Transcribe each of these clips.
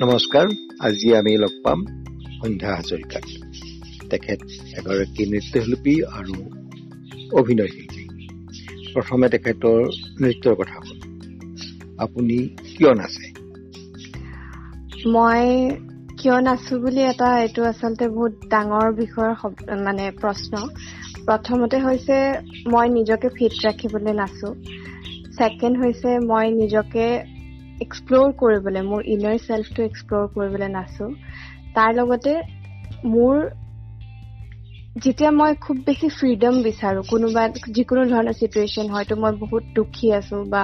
নমস্কাৰ আজি আমি লগ পাম সন্ধ্যা হাজৰিকাক। তেখেত এগৰাকী নৃত্যশিল্পী আৰু অভিনয় শিল্পী। প্ৰথমে তেখেতৰ নৃত্যৰ কথা হ'ল আপুনি কিয় নাচে? মই কিয় নাচো বুলি এটা এইটো আচলতে বহুত ডাঙৰ বিষয়ৰ মানে প্ৰশ্ন। প্ৰথমতে হৈছে মই নিজকে ফিট ৰাখিবলৈ নাচো। ছেকেণ্ড হৈছে মই নিজকে এক্সপ্ল'ৰ কৰিবলৈ মোৰ ইনাৰ চেল্ফটো এক্সপ্ল'ৰ কৰিবলৈ নাচো। তাৰ লগতে মোৰ যেতিয়া মই খুব বেছি ফ্ৰীডম বিচাৰোঁ কোনোবা যিকোনো ধৰণৰ চিটুৱেশ্যন হয়তো মই বহুত দুখী আছো বা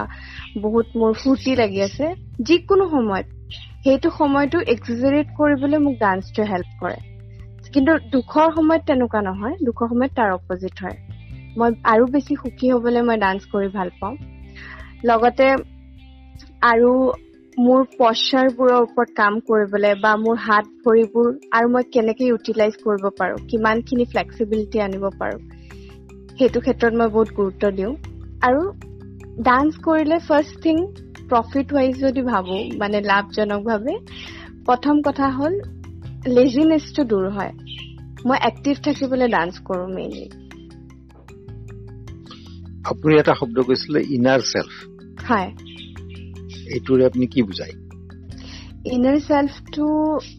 বহুত মোৰ ফূৰ্তি লাগি আছে যিকোনো সময়ত সেইটো সময়টো এক্সিজাৰেট কৰিবলৈ মোক ডান্সটোৱে হেল্প কৰে। কিন্তু দুখৰ সময়ত তেনেকুৱা নহয় দুখৰ সময়ত তাৰ অপজিট হয়। মই আৰু বেছি সুখী হ'বলৈ মই ডান্স কৰি ভাল পাওঁ। লগতে আৰু মোৰ পশ্চাৰবোৰৰ ওপৰত কাম কৰিবলৈ বা মোৰ হাত ভৰিবোৰ আৰু মই কেনেকে ইউটিলাইজ কৰিব পাৰোঁ কিমানখিনি ফ্লেক্সিবিলিটি আনিব পাৰোঁ সেইটো ক্ষেত্ৰত মই বহুত গুৰুত্ব দিওঁ। আৰু ডান্স কৰিলে ফাৰ্ষ্ট থিং প্ৰফিট ৱাইজ যদি ভাবোঁ মানে লাভজনকভাৱে প্ৰথম কথা হ'ল লেজিনেছটো দূৰ হয়। মই এক্টিভ থাকিবলৈ ডান্স কৰোঁ মেইনলি আপুনি এটা শব্দ কৈছিলে ইনাৰ চেল্ফ হয়। এইটোৰে আপুনি কি বুজায়? ইনাৰ চেল্ফটো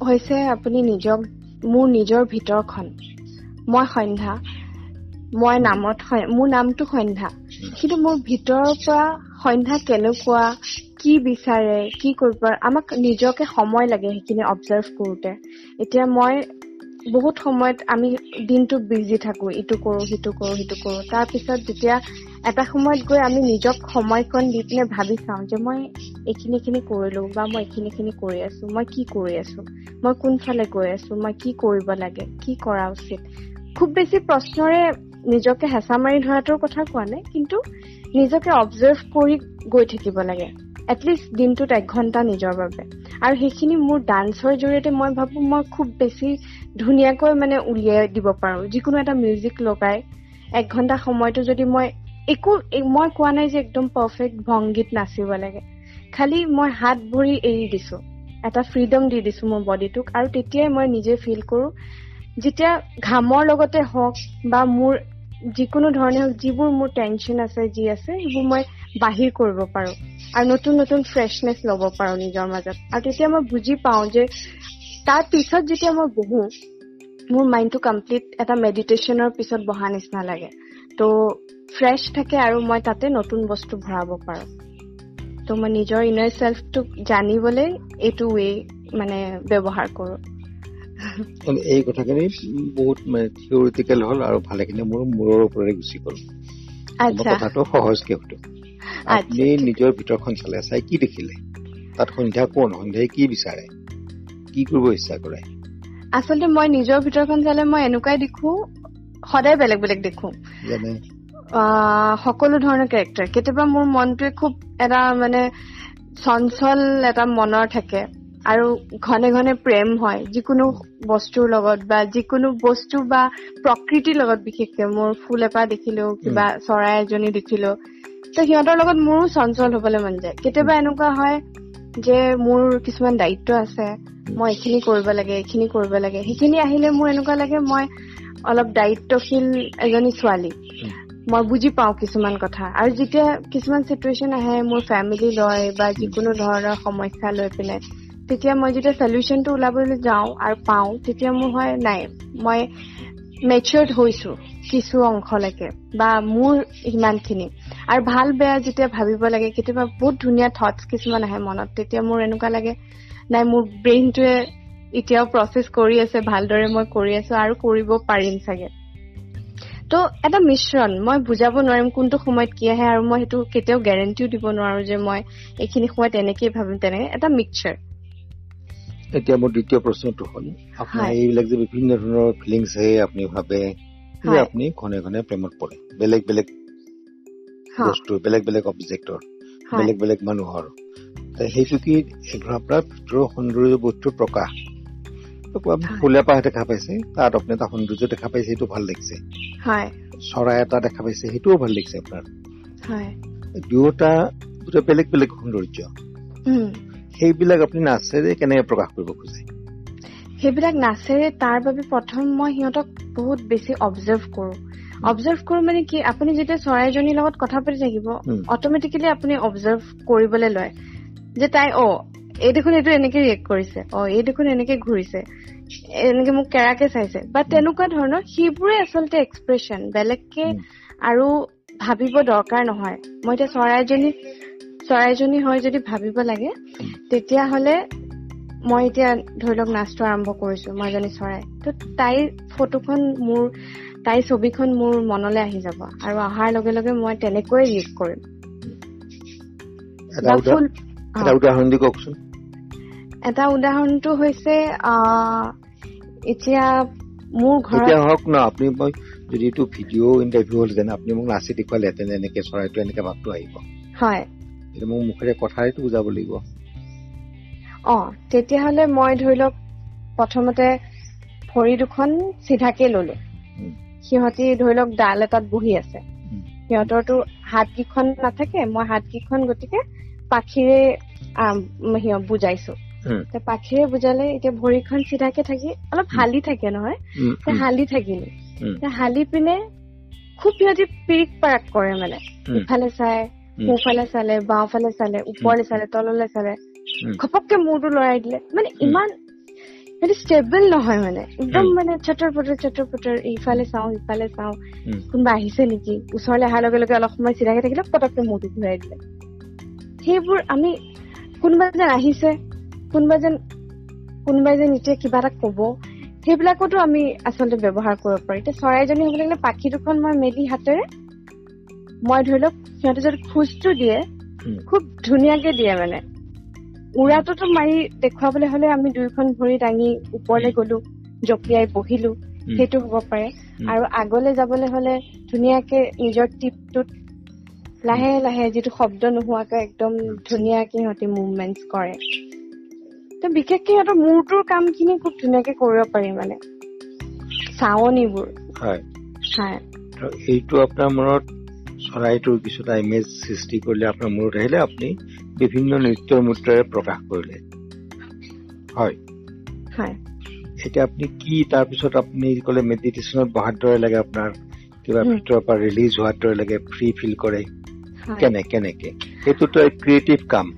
হৈছে আপুনি নিজক মোৰ নিজৰ ভিতৰখন। মই সন্ধ্যা মই নামত মোৰ নামটো সন্ধ্যা। কিন্তু মোৰ ভিতৰৰ পৰা সন্ধ্যা কেনেকুৱা কি বিচাৰে কি কৰিব আমাক নিজকে সময় লাগে সেইখিনি অবজাৰ্ভ কৰোঁতে। এতিয়া মই বহুত সময়ত আমি দিনটো বিজি থাকোঁ ইটো কৰোঁ সিটো কৰোঁ সিটো কৰোঁ। তাৰপিছত যেতিয়া এটা সময়ত গৈ আমি নিজক সময়কণ দি পিনে ভাবি চাওঁ যে মই এইখিনিখিনি কৰিলোঁ বা মই এইখিনিখিনি কৰি আছোঁ মই কি কৰি আছোঁ মই কোনফালে গৈ আছোঁ মই কি কৰিব লাগে কি কৰা উচিত? খুব বেছি প্ৰশ্নৰে নিজকে হেঁচা মাৰি ধৰাটোৰ কথা কোৱা নাই কিন্তু নিজকে অবজাৰ্ভ কৰি গৈ থাকিব লাগে এটলিষ্ট দিনটোত এক ঘণ্টা নিজৰ বাবে। আৰু সেইখিনি মোৰ ডান্সৰ জৰিয়তে মই ভাবোঁ মই খুব বেছি ধুনীয়াকৈ মানে উলিয়াই দিব পাৰোঁ। যিকোনো এটা মিউজিক লগাই এক ঘণ্টা সময়টো যদি মই একো মই কোৱা নাই যে একদম পাৰফেক্ট ভংগীত নাচিব লাগে। খালি মই হাত ভৰি এৰি দিছো। এটা ফ্ৰীডম দি দিছো মোৰ বডিটোক আৰু তেতিয়াই মই নিজে ফিল কৰো যেতিয়া ঘামৰ লগতে হওক বা মোৰ যিকোনো ধৰণে হওক যিবোৰ মোৰ টেনশ্যন আছে যি আছে সেইবোৰ মই বাহিৰ কৰিব পাৰো আৰু নতুন নতুন ফ্ৰেছনেছ ল'ব পাৰো নিজৰ মাজত। আৰু তেতিয়া মই বুজি পাওঁ যে তাৰ পিছত যেতিয়া মই বহো মোৰ মাইণ্ডটো কমপ্লিট এটা মেডিটেশ্যনৰ পিছত বহা নিচিনা লাগে। ত' ফ্ৰেছ থাকে আৰু মই তাতে নতুন বস্তু ভৰাব পাৰো। ত' মই নিজৰ ইনাৰ চেল্ফটোক জানিবলৈ এইটো ৱে মানে ব্যৱহাৰ কৰো। এই কথাখিনি বহুত মানে থিয়ৰিটিকেল হ'ল আৰু ভালেখিনি মোৰ মূৰৰ ওপৰেৰে গুচি গ'ল। কথাটো সহজকে সুধো। আপুনি নিজৰ ভিতৰখন চালে চাই কি দেখিলে? তাত সন্ধ্যা কোন? সন্ধ্যাই কি বিচাৰে? কি কৰিব ইচ্ছা কৰে? আচলতে মই নিজৰ ভিতৰখন চালে মই এনেকুৱাই দেখো সদায় বেলেগ বেলেগ দেখো। সকলো ধৰণৰ কেৰেক্টাৰ কেতিয়াবা মোৰ মনটোৱে খুব এটা মানে চঞ্চল এটা মনৰ থাকে আৰু ঘনে ঘনে প্ৰেম হয়। যিকোনো বস্তুৰ লগত বা যিকোনো বস্তু বা প্ৰকৃতিৰ লগত বিশেষকে মোৰ ফুল এপাহ দেখিলেও কিবা চৰাই এজনী দেখিলেও ত সিহঁতৰ লগত মোৰো চঞ্চল হবলৈ মন যায়। কেতিয়াবা এনেকুৱা হয় যে মোৰ কিছুমান দায়িত্ব আছে মই এইখিনি কৰিব লাগে এইখিনি কৰিব লাগে। সেইখিনি আহিলে মোৰ এনেকুৱা লাগে মই অলপ দায়িত্বশীল এজনী ছোৱালী। মই বুজি পাওঁ কিছুমান কথা। আৰু যেতিয়া কিছুমান চিটুৱেশ্যন আহে মোৰ ফেমিলি লয় বা যিকোনো ধৰণৰ সমস্যা লৈ পিনে তেতিয়া মই যেতিয়া চলিউশ্যনটো ওলাবলৈ যাওঁ আৰু পাওঁ তেতিয়া মোৰ হয় নাই মই মেচিয়ৰ্ড হৈছো কিছু অংশলৈকে বা মোৰ সিমানখিনি। আৰু ভাল বেয়া যেতিয়া ভাবিব লাগে কেতিয়াবা বহুত ধুনীয়া থটছ কিছুমান আহে মনত তেতিয়া মোৰ এনেকুৱা লাগে নাই মোৰ ব্ৰেইনটোৱে এতিয়াও প্ৰচেছ কৰি আছে ভালদৰে মই কৰি আছো আৰু কৰিব পাৰিম চাগে। ত' এটা মিশ্ৰণ। মই বুজাব নোৱাৰিম কোনটো সময়ত কি আহে আৰু মই সেইটো কেতিয়াও গেৰেণ্টিও দিব নোৱাৰো যে মই এইখিনি সময়ত এনেকেই ভাবিম তেনেকে এটা মিক্সাৰ এতিয়া মোৰ দ্বিতীয় প্ৰশ্নটো হ'ল আপোনাৰ এইবিলাক যে বিভিন্ন ধৰণৰ ফিলিংছ আহে আপুনি ভাবে যে আপুনি ঘনে ঘনে প্ৰেমত পৰে। বেলেগ বেলেগ বস্তু বেলেগ বেলেগ অবজেক্টৰ বেলেগ বেলেগ মানুহৰ। সেইটো কি এঘৰৰ ভিতৰৰ সৌন্দৰ্য বস্তুৰ প্ৰকাশ? ফুল এপাহ দেখা পাইছে। তাত আপুনি এটা সৌন্দৰ্য দেখা পাইছে সেইটো ভাল লাগিছে চৰাই এটা দেখা পাইছে সেইটোও ভাল লাগিছে আপোনাৰ। দুয়োটা দুটা বেলেগ বেলেগ সৌন্দৰ্য। সেইবিলাক আপুনি নাচেৰে কেনেকে প্ৰকাশ কৰিব খোজে? সেইবিলাক নাচেৰে তাৰ বাবে প্ৰথম মই সিহঁতক বহুত বেছি অবজাৰ্ভ কৰো। অবজাৰ্ভ কৰো মানে কি আপুনি যেতিয়া চৰাইজনীৰ লগত কথা পাতি থাকিব। অটমেটিকেলি আপুনি অবজাৰ্ভ কৰিবলৈ লয়। যে তাই অ এই দেখোন এইটো এনেকে ৰিয়েক্ট কৰিছে। অ এই দেখোন এনেকে ঘূৰিছে। এনেকে মোক কেৰাকে চাইছে। বা তেনেকুৱা ধৰণৰ সেইবোৰে আচলতে এক্সপ্ৰেছন বেলেগকে। আৰু ভাবিব দৰকাৰ নহয়। মই এতিয়া চৰাইজনী চৰাইজনী হয় যদি ভাবিব লাগে তেতিয়াহ'লে মই এতিয়া ধৰি লওক নাচটো আৰম্ভ কৰিছো মই এজনী চৰাই। ত তাইৰ ফটোখন মোৰ তাইৰ ছবিখন মোৰ মনলৈ আহি যাব আৰু অহাৰ লগে লগে মই তেনেকৈয়ে ৰিয়েক্ট কৰিম। এটা উদাহৰণ দি কওকচোন। এটা উদাহৰণটো হৈছে এতিয়া মোৰ ঘৰত হওক ন আপুনি মই যদি এইটো ভিডিঅ' ইণ্টাৰভিউ হ'লহেঁতেন আপুনি মোক নাচি দেখুৱালেহেঁতেন এনেকে চৰাইটো এনেকে ভাৱটো আহিব। হয়। মোক মুখেৰে কথাইতো বুজাব লাগিব। অ তেতিয়াহ'লে মই ধৰি লওক প্ৰথমতে ভৰি দুখন চিধাকে ললো। সিহঁতি ধৰি লওক ডাল এটাত বহি আছে। সিহঁতৰতো হাতকেইখন নাথাকে মই হাতকেইখন গতিকে পাখিৰে বুজাইছো। পাখিৰে বুজালে এতিয়া ভৰিখন চিধাকে থাকি অলপ হালি থাকে নহয় হালি থাকিলো। হালি পিনে খুব সিহঁতি পিৰিক পাৰাক কৰে মানে। ইফালে চাই সোঁফালে চালে বাওঁফালে চালে ওপৰলে চালে তললে চালে। ঘপককে মূৰটো লৰাই দিলে। মানে। ইমান সেইটো ষ্টেবল নহয় মানে। একদম। মানে চটৰ পটৰ চটৰ পটৰ ইফালে চাওঁ ইফালে চাওঁ। কোনোবা আহিছে নেকি? ওচৰলে অহাৰ লগে লগে অলপ সময় চিধাকে থাকিলে পটককে মূৰটো ঘূৰাই দিলে। সেইবোৰ আমি কোনোবা যেন আহিছে কোনোবা যেন কোনোবাই যেন এতিয়া কিবা এটা কব সেইবিলাকতো আমি আচলতে ব্যৱহাৰ কৰিব পাৰি এতিয়া চৰাইজনী হবলৈ গ'লে পাখি দুখন মই মেলি হাতেৰে মই ধৰি লওক সিহঁতে যদি খোজটো দিয়ে। খুব ধুনীয়াকে দিয়ে মানে উৰাটোতো মাৰি দেখুৱাবলৈ হলে আমি দুইখন ভৰি দাঙি ওপৰলে গলো জঁপিয়াই বহিলো। সেইটো হ'ব পাৰে। আৰু আগলে যাবলৈ হলে ধুনীয়াকে নিজৰ টিপটোত লাহে লাহে যিটো শব্দ নোহোৱাকে একদম ধুনীয়াকে সিহঁতি মুভমেন্ট কৰে বিশেষকে সিহঁতৰ মূৰটোৰ কামখিনি খুব ধুনীয়াকে কৰিব পাৰি মানে। চাৱনিবোৰ। হয়। হয়। এইটো আপোনাৰ মনত চৰাইটোৰ কিছু এটা ইমেজ সৃষ্টি কৰিলে আপোনাৰ মূৰত আহিলে আপুনি বিভিন্ন নৃত্যৰ মুদ্ৰাৰে প্ৰকাশ কৰিলে। হয়। হয়। এতিয়া আপুনি কি তাৰপিছত আপুনি ক'লে মেডিটেশ্যনত বহাৰ দৰে লাগে আপোনাৰ কিবা। ভিতৰৰ পৰা ৰিলিজ হোৱাৰ দৰে লাগে ফ্ৰী ফিল কৰে। হয়। কেনে কেনেকে? সেইটোতো ক্ৰিয়েটিভ কাম।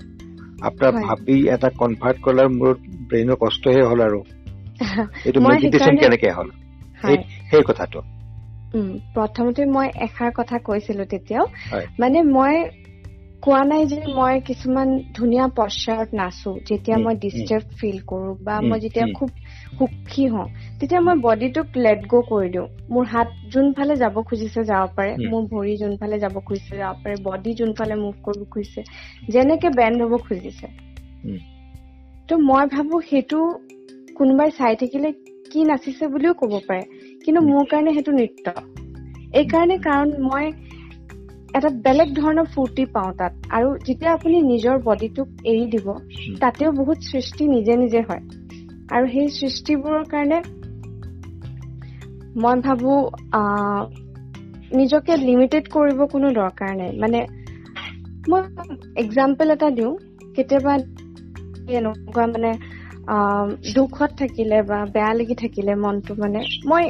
আপোনাৰ। ভাবি এটা কনভাৰ্ট কৰাৰ মূৰত ব্ৰেইনৰ কষ্টহে হ'ল আৰু। এইটো মেডিটেশ্যন কেনেকে হ'ল? সেই- কথাটো। প্ৰথমতে মই এষাৰ কথা কৈছিলো তেতিয়াও। মানে মই কোৱা নাই যে মই কিছুমান ধুনীয়া পশ্চাৰত নাচো যেতিয়া মই। ডিষ্টাৰ্ব ফিল কৰো বা মই যেতিয়া। খুব সুখী হওঁ তেতিয়া মই বডিটোক লেট গ' কৰি দিওঁ মোৰ হাত যোনফালে যাব খুজিছে যাব পাৰে। মোৰ ভৰি যোনফালে যাব খুজিছে যাব পাৰে বডি যোনফালে মুভ কৰিব খুজিছে যেনেকে বেণ্ড হ'ব খুজিছে। ত মই ভাবো সেইটো কোনোবাই চাই থাকিলে কি নাচিছে বুলিও ক'ব পাৰে কিন্তু মোৰ কাৰণে সেইটো নৃত্য এই কাৰণে কাৰণ মই এটা বেলেগ ধৰণৰ ফূৰ্তি পাওঁ তাত। আৰু যেতিয়া আপুনি নিজৰ বডিটোক এৰি দিব তাতেও বহুত সৃষ্টি নিজে নিজে হয়। আৰু সেই সৃষ্টিবোৰৰ কাৰণে মই ভাবো নিজকে লিমিটেড কৰিব কোনো দৰকাৰ নাই। মানে মই এক্সাম্পল এটা দিওঁ কেতিয়াবা এনেকুৱা মানে দুখত থাকিলে বা বেয়া লাগি থাকিলে মনটো মানে মই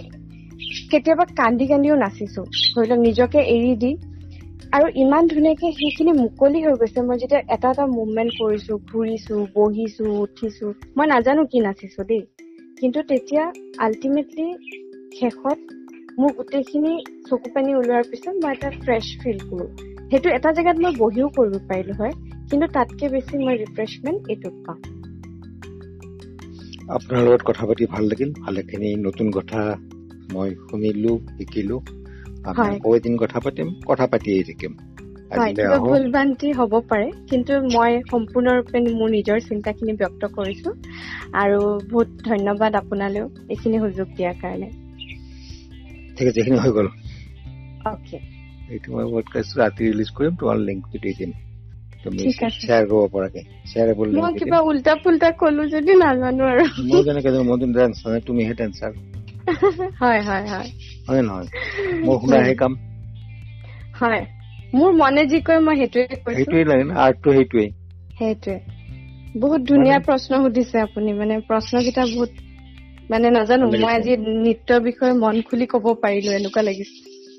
কেতিয়াবা কান্দি কান্দিও নাচিছো। ধৰি লওক নিজকে এৰি দি আৰু ইমান ধুনীয়াকে সেইখিনি মুকলি হৈ গৈছে। মই যেতিয়া এটা এটা মুভমেন্ট কৰিছো ঘূৰিছো বহিছো উঠিছো মই নাজানো কি নাচিছো দেই। কিন্তু তেতিয়া আল্টিমেটলি শেষত মোৰ গোটেইখিনি চকু পানী ওলোৱাৰ পিছত মই এটা ফ্ৰেছ ফিল কৰো। সেইটো এটা জেগাত মই বহিও কৰিব পাৰিলো হয় কিন্তু তাতকে বেছি মই ৰিফ্ৰেছমেণ্ট এইটোত পাওঁ আপোনাৰ লগত কথা পাতি ভাল লাগিল। ভালেখিনি নতুন কথা মই শুনিলো শিকিলো। আমি। আকৌ এদিন কথা পাতিম কথা পাতিয়ে থাকিম। হয় আজিলৈ কিবা আহো ভুল ভ্ৰান্তি হ'ব পাৰে কিন্তু মই সম্পূৰ্ণৰূপে মোৰ নিজৰ চিন্তাখিনি ব্যক্ত কৰিছো আৰু বহুত ধন্যবাদ আপোনালৈও এইখিনি সুযোগ দিয়াৰ কাৰণে। ঠিক আছে এইখিনি হৈ গ'ল। অকে। এইটো মই পডকাষ্ট ৰাতি ৰিলিজ কৰিম তোমাৰ লিংকটো দি দিম। তুমি। শ্বেয়াৰ কৰিব পৰাকে শ্বেয়াৰেবল লিংক মই কিবা উল্টা পুল্টা কলো যদি নাজানো আৰু। মই যেনেকে মইতো ডেন্সাৰ নাই তুমিহে ডেন্সাৰ হয় হয় হয় হয় নহয় মোৰ শুনাহে কাম হয় মোৰ মনে যি কয় মই সেইটোৱে কৈছো সেইটোৱে লাগে না আৰ্টটো সেইটোৱেই সেইটোৱে বহুত ধুনীয়া প্ৰশ্ন সুধিছে আপুনি মানে প্ৰশ্নকেইটা বহুত মানে নাজানো মই আজি নৃত্যৰ বিষয়ে মন খুলি কব পাৰিলো এনেকুৱা লাগিছে।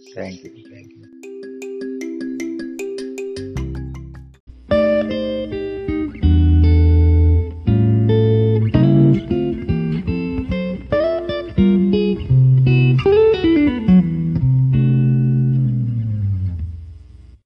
Thank U